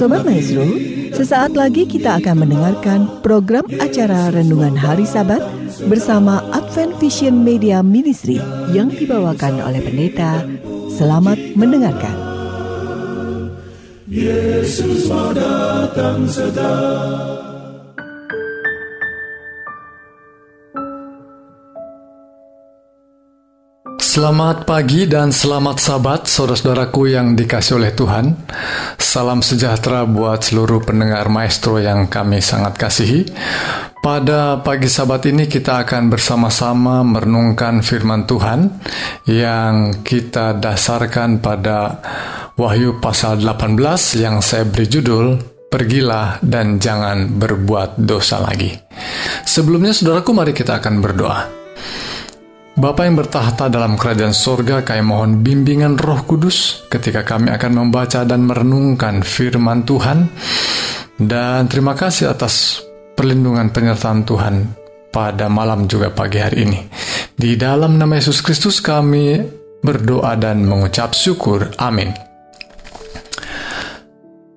Sobat Maestro, sesaat lagi kita akan mendengarkan program acara Renungan Hari Sabat bersama Advent Vision Media Ministry yang dibawakan oleh pendeta. Selamat mendengarkan. Yesus datang sedang Selamat pagi dan selamat sabat saudara-saudaraku yang dikasih oleh Tuhan. Salam sejahtera buat seluruh pendengar maestro yang kami sangat kasihi. Pada pagi sabat ini kita akan bersama-sama merenungkan firman Tuhan yang kita dasarkan pada Wahyu pasal 18 yang saya beri judul Pergilah dan jangan berbuat dosa lagi. Sebelumnya saudaraku mari kita akan berdoa. Bapa yang bertahta dalam kerajaan sorga, kami mohon bimbingan roh kudus ketika kami akan membaca dan merenungkan firman Tuhan. Dan terima kasih atas perlindungan penyertaan Tuhan pada malam juga pagi hari ini. Di dalam nama Yesus Kristus kami berdoa dan mengucap syukur. Amin.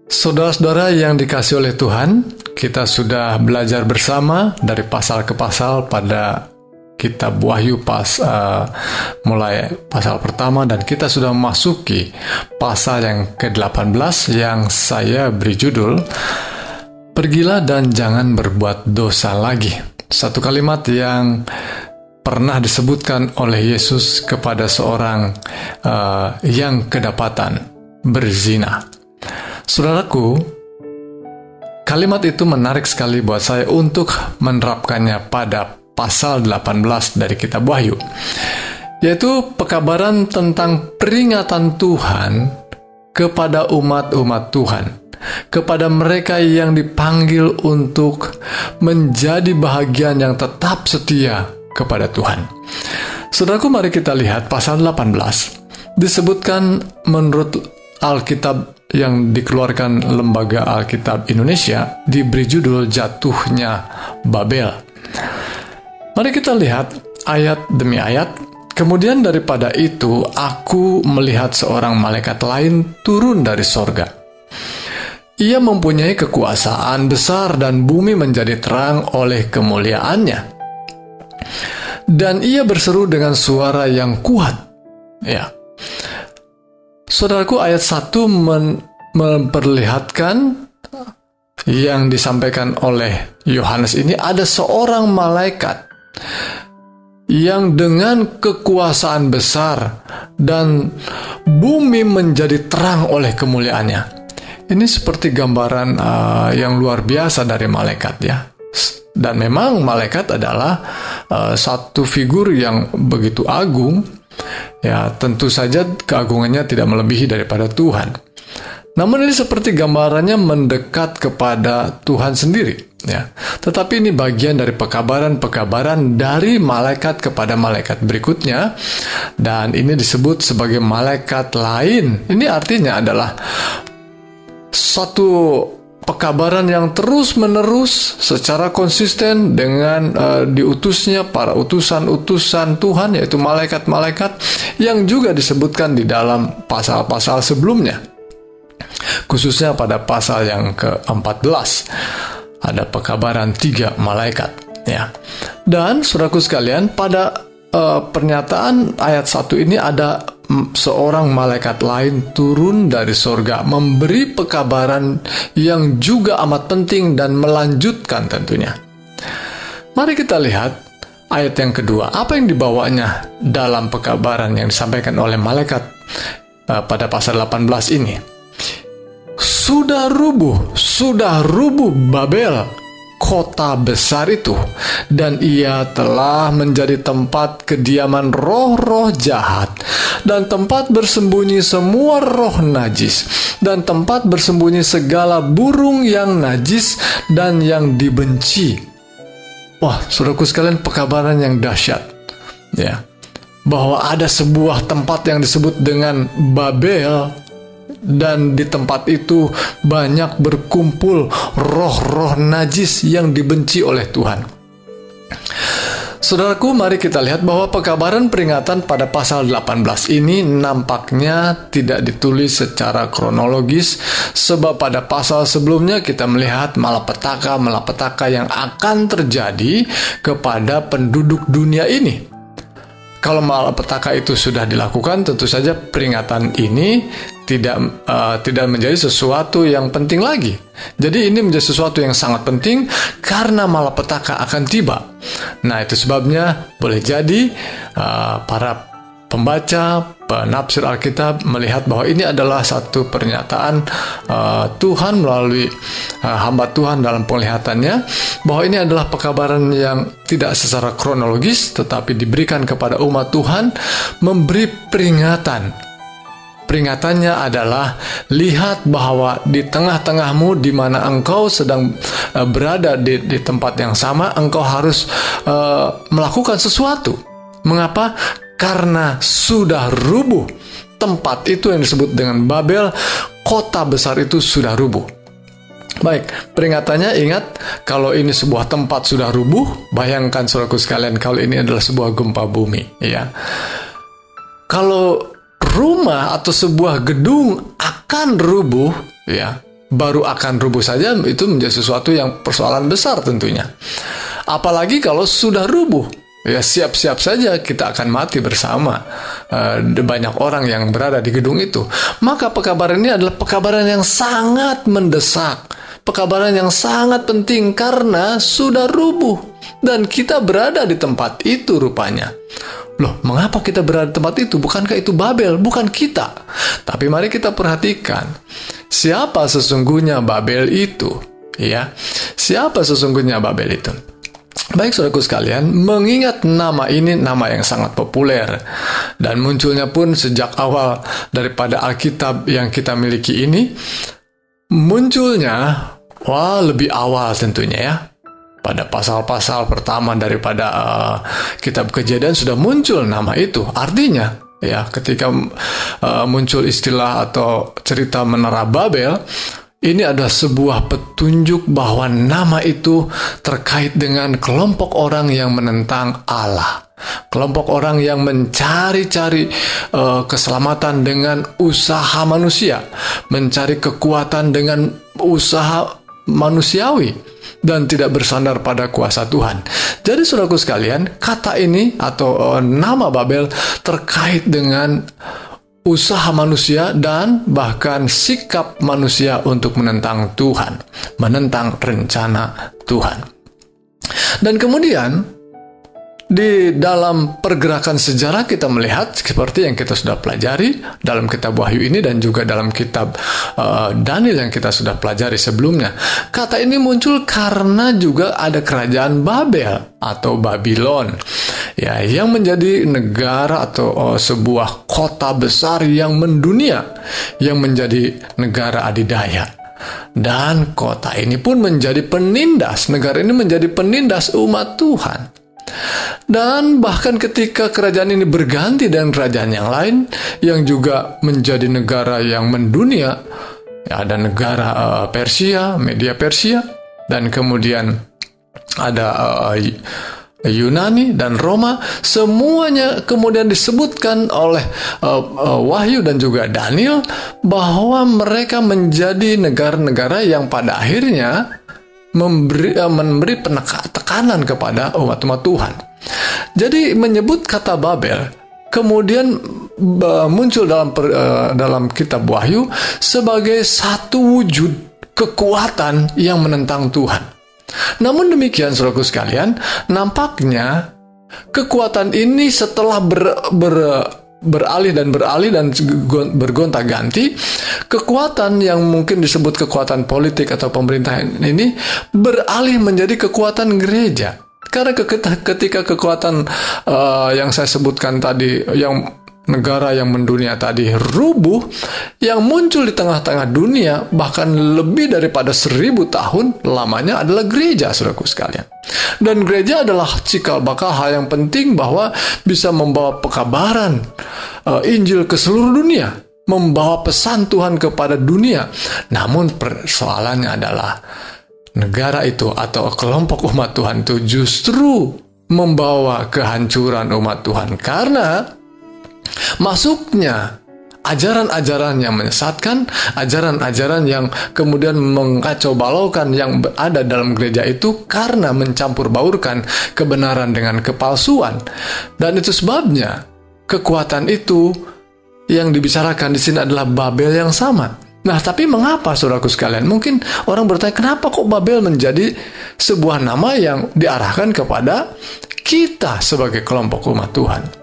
Saudara-saudara yang dikasih oleh Tuhan, kita sudah belajar bersama dari pasal ke pasal pada kitab Wahyu pas uh, mulai pasal pertama dan kita sudah memasuki pasal yang ke-18 yang saya beri judul Pergilah dan jangan berbuat dosa lagi. Satu kalimat yang pernah disebutkan oleh Yesus kepada seorang uh, yang kedapatan berzina. Saudaraku, kalimat itu menarik sekali buat saya untuk menerapkannya pada pasal 18 dari kitab Wahyu, yaitu pekabaran tentang peringatan Tuhan kepada umat-umat Tuhan, kepada mereka yang dipanggil untuk menjadi bahagian yang tetap setia kepada Tuhan. Saudaraku, mari kita lihat pasal 18. Disebutkan menurut Alkitab yang dikeluarkan Lembaga Alkitab Indonesia diberi judul Jatuhnya Babel. Mari kita lihat ayat demi ayat. Kemudian daripada itu, aku melihat seorang malaikat lain turun dari sorga. Ia mempunyai kekuasaan besar dan bumi menjadi terang oleh kemuliaannya. Dan ia berseru dengan suara yang kuat. Ya. Saudaraku ayat 1 men memperlihatkan yang disampaikan oleh Yohanes ini ada seorang malaikat yang dengan kekuasaan besar dan bumi menjadi terang oleh kemuliaannya. Ini seperti gambaran uh, yang luar biasa dari malaikat ya. Dan memang malaikat adalah uh, satu figur yang begitu agung. Ya, tentu saja keagungannya tidak melebihi daripada Tuhan. Namun ini seperti gambarannya mendekat kepada Tuhan sendiri, ya. Tetapi ini bagian dari pekabaran-pekabaran dari malaikat kepada malaikat berikutnya dan ini disebut sebagai malaikat lain. Ini artinya adalah satu pekabaran yang terus-menerus secara konsisten dengan uh, diutusnya para utusan-utusan Tuhan yaitu malaikat-malaikat yang juga disebutkan di dalam pasal-pasal sebelumnya khususnya pada pasal yang ke-14. Ada pekabaran tiga malaikat ya. Dan saudaraku sekalian pada uh, pernyataan ayat satu ini ada seorang malaikat lain turun dari sorga memberi pekabaran yang juga amat penting dan melanjutkan tentunya. Mari kita lihat ayat yang kedua. Apa yang dibawanya dalam pekabaran yang disampaikan oleh malaikat uh, pada pasal 18 ini sudah rubuh, sudah rubuh Babel, kota besar itu, dan ia telah menjadi tempat kediaman roh-roh jahat, dan tempat bersembunyi semua roh najis, dan tempat bersembunyi segala burung yang najis dan yang dibenci. Wah, saudaraku sekalian, pekabaran yang dahsyat, ya, bahwa ada sebuah tempat yang disebut dengan Babel dan di tempat itu banyak berkumpul roh-roh najis yang dibenci oleh Tuhan. Saudaraku, mari kita lihat bahwa pekabaran peringatan pada pasal 18 ini nampaknya tidak ditulis secara kronologis sebab pada pasal sebelumnya kita melihat malapetaka-malapetaka yang akan terjadi kepada penduduk dunia ini. Kalau malapetaka itu sudah dilakukan, tentu saja peringatan ini tidak uh, tidak menjadi sesuatu yang penting lagi. Jadi ini menjadi sesuatu yang sangat penting karena malapetaka akan tiba. Nah itu sebabnya boleh jadi uh, para pembaca, penafsir Alkitab melihat bahwa ini adalah satu pernyataan uh, Tuhan melalui uh, hamba Tuhan dalam penglihatannya bahwa ini adalah pekabaran yang tidak secara kronologis tetapi diberikan kepada umat Tuhan memberi peringatan peringatannya adalah lihat bahwa di tengah-tengahmu di mana engkau sedang uh, berada di, di tempat yang sama engkau harus uh, melakukan sesuatu. Mengapa? karena sudah rubuh. Tempat itu yang disebut dengan Babel, kota besar itu sudah rubuh. Baik, peringatannya ingat kalau ini sebuah tempat sudah rubuh, bayangkan saudaraku sekalian kalau ini adalah sebuah gempa bumi, ya. Kalau rumah atau sebuah gedung akan rubuh, ya, baru akan rubuh saja itu menjadi sesuatu yang persoalan besar tentunya. Apalagi kalau sudah rubuh, ya siap-siap saja kita akan mati bersama uh, banyak orang yang berada di gedung itu. Maka pekabaran ini adalah pekabaran yang sangat mendesak, pekabaran yang sangat penting karena sudah rubuh dan kita berada di tempat itu rupanya. Loh, mengapa kita berada di tempat itu? Bukankah itu Babel? Bukan kita. Tapi mari kita perhatikan, siapa sesungguhnya Babel itu? Ya, siapa sesungguhnya Babel itu? Baik saudaraku sekalian, mengingat nama ini nama yang sangat populer dan munculnya pun sejak awal daripada Alkitab yang kita miliki ini munculnya wah lebih awal tentunya ya. Pada pasal-pasal pertama daripada uh, kitab Kejadian sudah muncul nama itu. Artinya ya ketika uh, muncul istilah atau cerita menara Babel ini adalah sebuah petunjuk bahwa nama itu terkait dengan kelompok orang yang menentang Allah. Kelompok orang yang mencari-cari uh, keselamatan dengan usaha manusia, mencari kekuatan dengan usaha manusiawi dan tidak bersandar pada kuasa Tuhan. Jadi saudaraku sekalian, kata ini atau uh, nama Babel terkait dengan usaha manusia dan bahkan sikap manusia untuk menentang Tuhan, menentang rencana Tuhan. Dan kemudian di dalam pergerakan sejarah kita melihat seperti yang kita sudah pelajari dalam kitab Wahyu ini dan juga dalam kitab uh, Daniel yang kita sudah pelajari sebelumnya. Kata ini muncul karena juga ada kerajaan Babel atau Babylon ya yang menjadi negara atau uh, sebuah kota besar yang mendunia yang menjadi negara adidaya. Dan kota ini pun menjadi penindas, negara ini menjadi penindas umat Tuhan. Dan bahkan ketika kerajaan ini berganti dengan kerajaan yang lain yang juga menjadi negara yang mendunia, ya ada negara uh, Persia, media Persia, dan kemudian ada uh, Yunani dan Roma semuanya kemudian disebutkan oleh uh, uh, Wahyu dan juga Daniel bahwa mereka menjadi negara-negara yang pada akhirnya memberi uh, memberi tekanan kepada umat-umat Tuhan. Jadi menyebut kata Babel kemudian uh, muncul dalam uh, dalam kitab Wahyu sebagai satu wujud kekuatan yang menentang Tuhan. Namun demikian saudaraku sekalian, nampaknya kekuatan ini setelah ber, ber beralih dan beralih dan bergonta-ganti, kekuatan yang mungkin disebut kekuatan politik atau pemerintahan ini beralih menjadi kekuatan gereja. Karena ketika kekuatan uh, yang saya sebutkan tadi, yang negara yang mendunia tadi rubuh, yang muncul di tengah-tengah dunia, bahkan lebih daripada seribu tahun lamanya adalah gereja, saudaraku sekalian. Dan gereja adalah cikal bakal hal yang penting bahwa bisa membawa pekabaran uh, Injil ke seluruh dunia, membawa pesan Tuhan kepada dunia. Namun persoalannya adalah negara itu atau kelompok umat Tuhan itu justru membawa kehancuran umat Tuhan karena masuknya ajaran-ajaran yang menyesatkan, ajaran-ajaran yang kemudian mengacau balaukan yang ada dalam gereja itu karena mencampur baurkan kebenaran dengan kepalsuan. Dan itu sebabnya kekuatan itu yang dibicarakan di sini adalah Babel yang sama. Nah, tapi mengapa saudaraku sekalian? Mungkin orang bertanya, kenapa kok Babel menjadi sebuah nama yang diarahkan kepada kita sebagai kelompok umat Tuhan?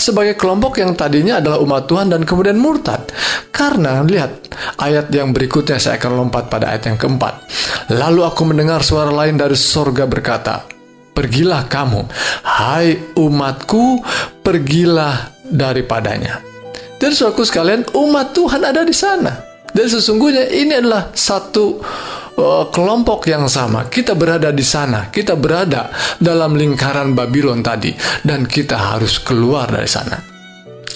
Sebagai kelompok yang tadinya adalah umat Tuhan dan kemudian murtad. Karena lihat ayat yang berikutnya saya akan lompat pada ayat yang keempat. Lalu aku mendengar suara lain dari sorga berkata, Pergilah kamu, hai umatku, pergilah daripadanya. Dan saudaraku sekalian, umat Tuhan ada di sana. Dan sesungguhnya ini adalah satu uh, kelompok yang sama. Kita berada di sana, kita berada dalam lingkaran Babylon tadi, dan kita harus keluar dari sana.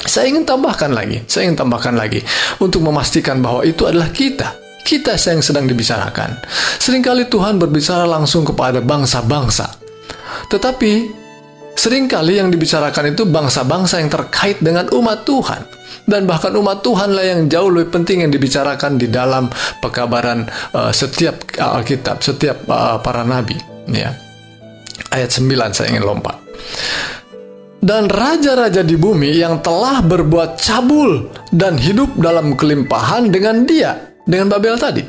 Saya ingin tambahkan lagi, saya ingin tambahkan lagi untuk memastikan bahwa itu adalah kita. Kita yang sedang dibicarakan. Seringkali Tuhan berbicara langsung kepada bangsa-bangsa. Tetapi sering kali yang dibicarakan itu bangsa-bangsa yang terkait dengan umat Tuhan dan bahkan umat Tuhanlah yang jauh lebih penting yang dibicarakan di dalam pekabaran uh, setiap Alkitab, setiap uh, para nabi, ya. Ayat 9 saya ingin lompat. Dan raja-raja di bumi yang telah berbuat cabul dan hidup dalam kelimpahan dengan dia, dengan Babel tadi.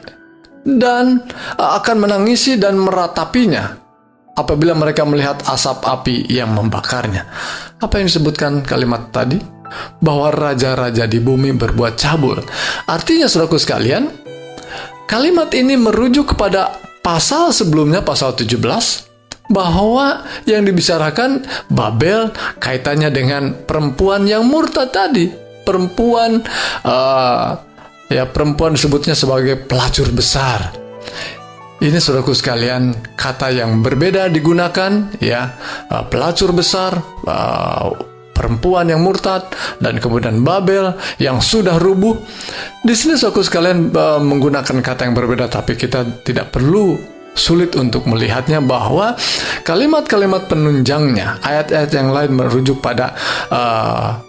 Dan uh, akan menangisi dan meratapinya apabila mereka melihat asap api yang membakarnya. Apa yang disebutkan kalimat tadi? Bahwa raja-raja di bumi berbuat cabul. Artinya, saudaraku sekalian, kalimat ini merujuk kepada pasal sebelumnya, pasal 17, bahwa yang dibicarakan Babel kaitannya dengan perempuan yang murtad tadi. Perempuan, uh, ya perempuan disebutnya sebagai pelacur besar. Ini saudaraku sekalian, kata yang berbeda digunakan, ya, uh, pelacur besar, uh, perempuan yang murtad dan kemudian Babel yang sudah rubuh. Di sini suku sekalian uh, menggunakan kata yang berbeda tapi kita tidak perlu sulit untuk melihatnya bahwa kalimat-kalimat penunjangnya ayat-ayat yang lain merujuk pada uh,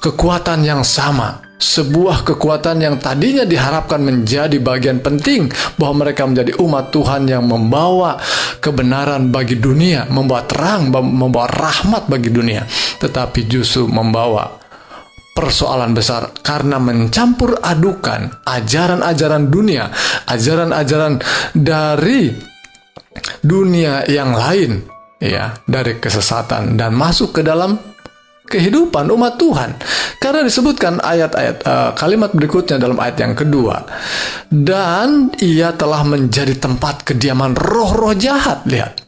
kekuatan yang sama sebuah kekuatan yang tadinya diharapkan menjadi bagian penting bahwa mereka menjadi umat Tuhan yang membawa kebenaran bagi dunia, membawa terang, membawa rahmat bagi dunia, tetapi justru membawa persoalan besar karena mencampur adukan ajaran-ajaran dunia, ajaran-ajaran dari dunia yang lain ya, dari kesesatan dan masuk ke dalam kehidupan umat Tuhan. Karena disebutkan ayat-ayat uh, kalimat berikutnya dalam ayat yang kedua. Dan ia telah menjadi tempat kediaman roh-roh jahat. Lihat.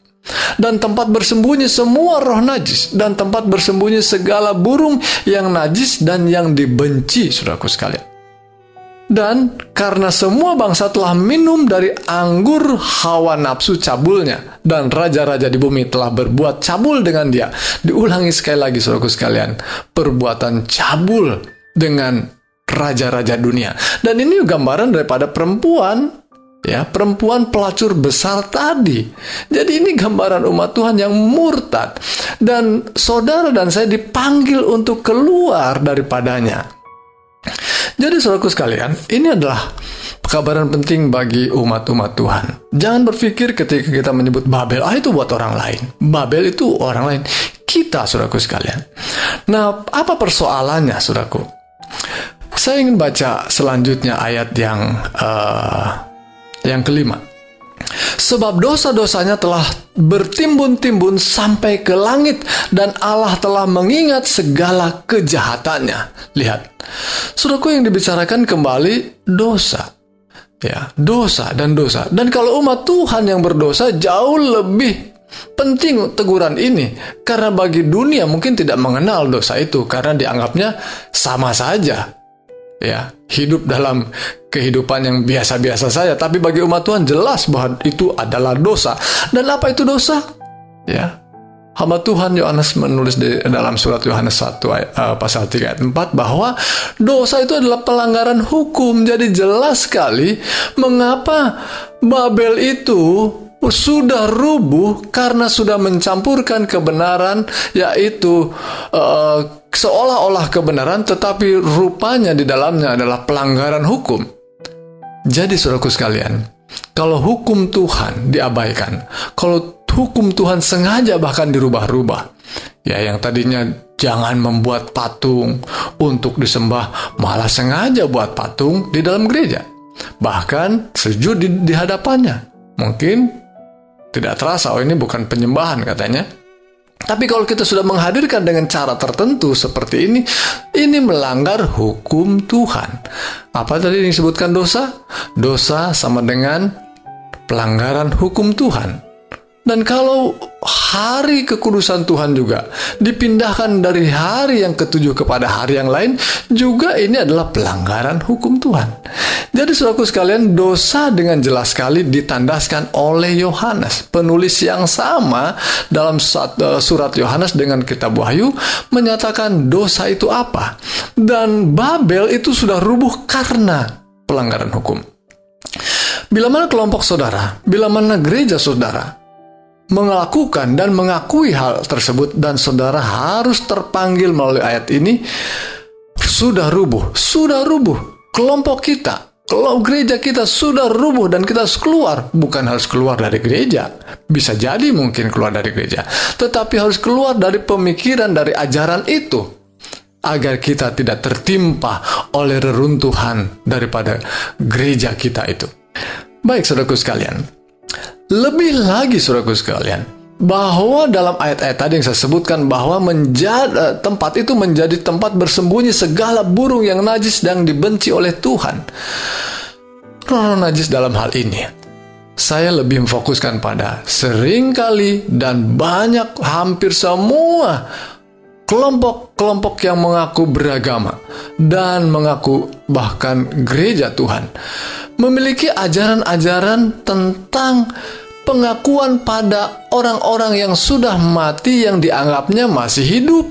Dan tempat bersembunyi semua roh najis. Dan tempat bersembunyi segala burung yang najis dan yang dibenci, saudaraku sekalian. Dan karena semua bangsa telah minum dari anggur hawa nafsu cabulnya, dan raja-raja di bumi telah berbuat cabul dengan dia. Diulangi sekali lagi, saudaraku sekalian, perbuatan cabul dengan raja-raja dunia. Dan ini gambaran daripada perempuan, ya, perempuan pelacur besar tadi. Jadi ini gambaran umat Tuhan yang murtad. Dan saudara dan saya dipanggil untuk keluar daripadanya. Jadi saudaraku sekalian, ini adalah kabaran penting bagi umat-umat Tuhan. Jangan berpikir ketika kita menyebut Babel, ah itu buat orang lain. Babel itu orang lain. Kita, saudaraku sekalian. Nah, apa persoalannya, saudaraku? Saya ingin baca selanjutnya ayat yang uh, yang kelima. Sebab dosa-dosanya telah bertimbun-timbun sampai ke langit dan Allah telah mengingat segala kejahatannya. Lihat, Sudahku yang dibicarakan kembali dosa. Ya, dosa dan dosa. Dan kalau umat Tuhan yang berdosa jauh lebih penting teguran ini karena bagi dunia mungkin tidak mengenal dosa itu karena dianggapnya sama saja. Ya, hidup dalam kehidupan yang biasa-biasa saja, tapi bagi umat Tuhan jelas bahwa itu adalah dosa. Dan apa itu dosa? Ya, hamba Tuhan Yohanes menulis di dalam surat Yohanes 1 uh, pasal 3 ayat 4 bahwa dosa itu adalah pelanggaran hukum. Jadi jelas sekali mengapa Babel itu sudah rubuh karena sudah mencampurkan kebenaran yaitu uh, seolah-olah kebenaran tetapi rupanya di dalamnya adalah pelanggaran hukum. Jadi saudaraku sekalian, kalau hukum Tuhan diabaikan, kalau hukum Tuhan sengaja bahkan dirubah-rubah, ya yang tadinya jangan membuat patung untuk disembah, malah sengaja buat patung di dalam gereja. Bahkan sujud di, di hadapannya. Mungkin tidak terasa, oh ini bukan penyembahan katanya. Tapi kalau kita sudah menghadirkan dengan cara tertentu seperti ini, ini melanggar hukum Tuhan. Apa tadi disebutkan dosa? Dosa sama dengan pelanggaran hukum Tuhan. Dan kalau hari kekudusan Tuhan juga dipindahkan dari hari yang ketujuh kepada hari yang lain, juga ini adalah pelanggaran hukum Tuhan. Jadi saudaraku sekalian, dosa dengan jelas sekali ditandaskan oleh Yohanes. Penulis yang sama dalam eh, surat Yohanes dengan kitab Wahyu menyatakan dosa itu apa. Dan Babel itu sudah rubuh karena pelanggaran hukum. Bila mana kelompok saudara, bila mana gereja saudara melakukan dan mengakui hal tersebut dan saudara harus terpanggil melalui ayat ini sudah rubuh, sudah rubuh. Kelompok kita, kalau gereja kita sudah rubuh dan kita harus keluar, bukan harus keluar dari gereja. Bisa jadi mungkin keluar dari gereja, tetapi harus keluar dari pemikiran dari ajaran itu agar kita tidak tertimpa oleh reruntuhan daripada gereja kita itu. Baik, saudaraku sekalian, lebih lagi saudaraku sekalian, bahwa dalam ayat-ayat tadi yang saya sebutkan bahwa menjadi, eh, tempat itu menjadi tempat bersembunyi segala burung yang najis dan dibenci oleh Tuhan. Roh najis dalam hal ini saya lebih memfokuskan pada sering kali dan banyak hampir semua kelompok-kelompok yang mengaku beragama dan mengaku bahkan gereja Tuhan memiliki ajaran-ajaran tentang pengakuan pada orang-orang yang sudah mati yang dianggapnya masih hidup.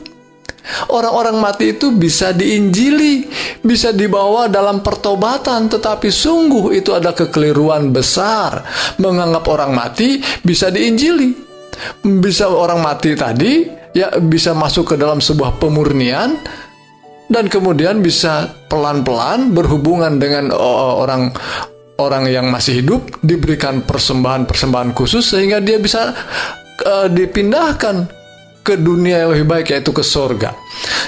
Orang-orang mati itu bisa diinjili, bisa dibawa dalam pertobatan, tetapi sungguh itu ada kekeliruan besar. Menganggap orang mati bisa diinjili. Bisa orang mati tadi ya bisa masuk ke dalam sebuah pemurnian, dan kemudian bisa pelan-pelan berhubungan dengan orang orang yang masih hidup diberikan persembahan-persembahan khusus sehingga dia bisa uh, dipindahkan ke dunia yang lebih baik yaitu ke sorga.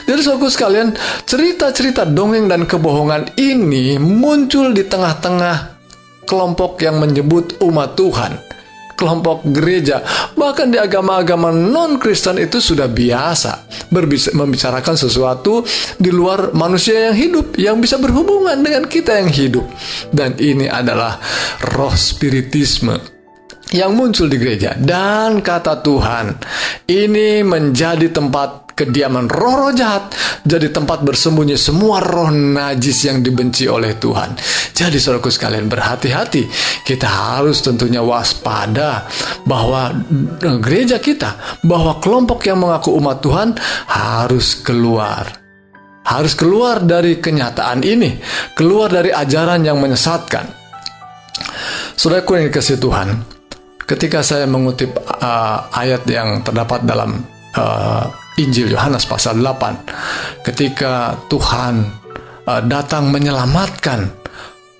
Jadi saudaraku sekalian, cerita-cerita dongeng dan kebohongan ini muncul di tengah-tengah kelompok yang menyebut umat Tuhan kelompok gereja, bahkan di agama-agama non-Kristen itu sudah biasa membicarakan sesuatu di luar manusia yang hidup, yang bisa berhubungan dengan kita yang hidup. Dan ini adalah roh spiritisme yang muncul di gereja dan kata Tuhan ini menjadi tempat kediaman roh-roh jahat, jadi tempat bersembunyi semua roh najis yang dibenci oleh Tuhan. Jadi saudaraku sekalian berhati-hati, kita harus tentunya waspada bahwa gereja kita, bahwa kelompok yang mengaku umat Tuhan harus keluar. Harus keluar dari kenyataan ini, keluar dari ajaran yang menyesatkan. Saudaraku yang dikasih Tuhan, ketika saya mengutip uh, ayat yang terdapat dalam uh, Injil Yohanes pasal 8 ketika Tuhan uh, datang menyelamatkan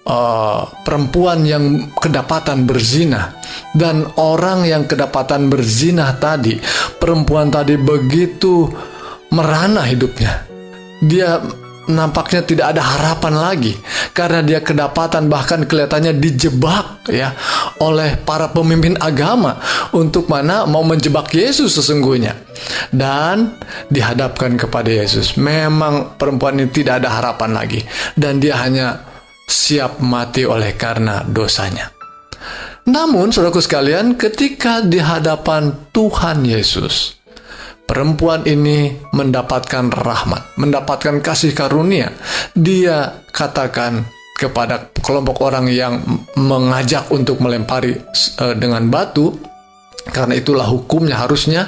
uh, perempuan yang kedapatan berzina dan orang yang kedapatan berzina tadi perempuan tadi begitu merana hidupnya. Dia nampaknya tidak ada harapan lagi karena dia kedapatan bahkan kelihatannya dijebak ya oleh para pemimpin agama untuk mana mau menjebak Yesus sesungguhnya dan dihadapkan kepada Yesus. Memang perempuan ini tidak ada harapan lagi dan dia hanya siap mati oleh karena dosanya. Namun, saudaraku sekalian, ketika di hadapan Tuhan Yesus, Perempuan ini mendapatkan rahmat, mendapatkan kasih karunia. Dia katakan kepada kelompok orang yang mengajak untuk melempari uh, dengan batu, karena itulah hukumnya harusnya.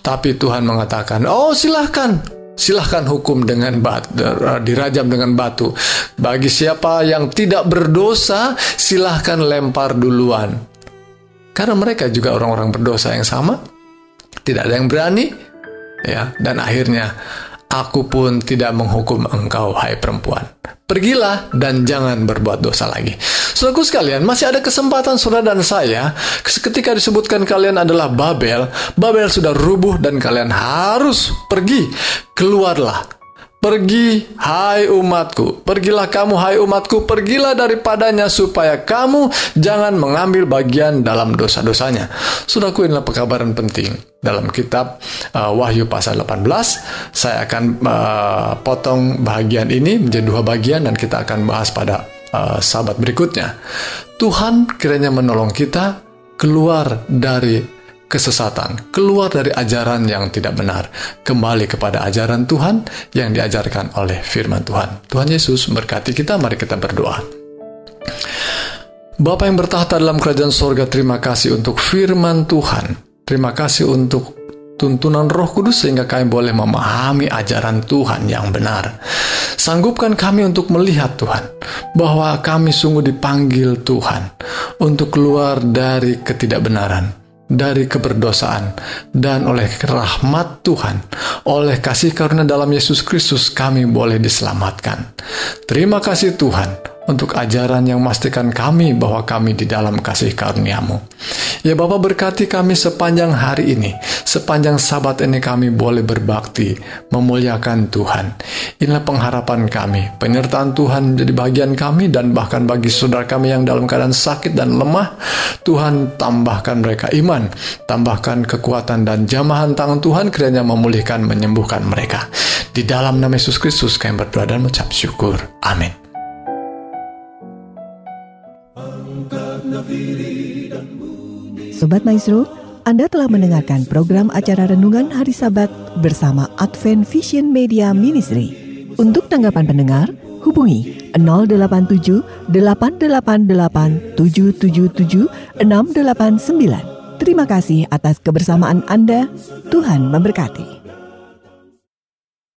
Tapi Tuhan mengatakan, "Oh, silahkan, silahkan hukum dengan batu, eh, dirajam dengan batu. Bagi siapa yang tidak berdosa, silahkan lempar duluan." Karena mereka juga orang-orang berdosa yang sama, tidak ada yang berani, ya. Dan akhirnya aku pun tidak menghukum engkau, hai perempuan. Pergilah dan jangan berbuat dosa lagi. Saudaraku sekalian, masih ada kesempatan saudara dan saya ketika disebutkan kalian adalah Babel, Babel sudah rubuh dan kalian harus pergi. Keluarlah Pergi, hai umatku, pergilah kamu, hai umatku, pergilah daripadanya supaya kamu jangan mengambil bagian dalam dosa-dosanya. Sudahku inilah pekabaran penting dalam kitab uh, Wahyu pasal 18. Saya akan uh, potong bagian ini menjadi dua bagian dan kita akan bahas pada uh, sahabat berikutnya. Tuhan kiranya menolong kita keluar dari kesesatan, keluar dari ajaran yang tidak benar, kembali kepada ajaran Tuhan yang diajarkan oleh firman Tuhan. Tuhan Yesus berkati kita, mari kita berdoa. Bapa yang bertahta dalam kerajaan sorga, terima kasih untuk firman Tuhan. Terima kasih untuk tuntunan roh kudus sehingga kami boleh memahami ajaran Tuhan yang benar. Sanggupkan kami untuk melihat Tuhan, bahwa kami sungguh dipanggil Tuhan untuk keluar dari ketidakbenaran dari keberdosaan dan oleh rahmat Tuhan, oleh kasih karunia dalam Yesus Kristus kami boleh diselamatkan. Terima kasih Tuhan untuk ajaran yang memastikan kami bahwa kami di dalam kasih karuniamu. Ya Bapak berkati kami sepanjang hari ini, sepanjang sabat ini kami boleh berbakti, memuliakan Tuhan. Inilah pengharapan kami, penyertaan Tuhan menjadi bagian kami dan bahkan bagi saudara kami yang dalam keadaan sakit dan lemah, Tuhan tambahkan mereka iman, tambahkan kekuatan dan jamahan tangan Tuhan kiranya memulihkan, menyembuhkan mereka. Di dalam nama Yesus Kristus kami berdoa dan mengucap syukur. Amin. Sobat Maestro, Anda telah mendengarkan program acara Renungan Hari Sabat bersama Advent Vision Media Ministry. Untuk tanggapan pendengar, hubungi 087 888 777 689. Terima kasih atas kebersamaan Anda. Tuhan memberkati.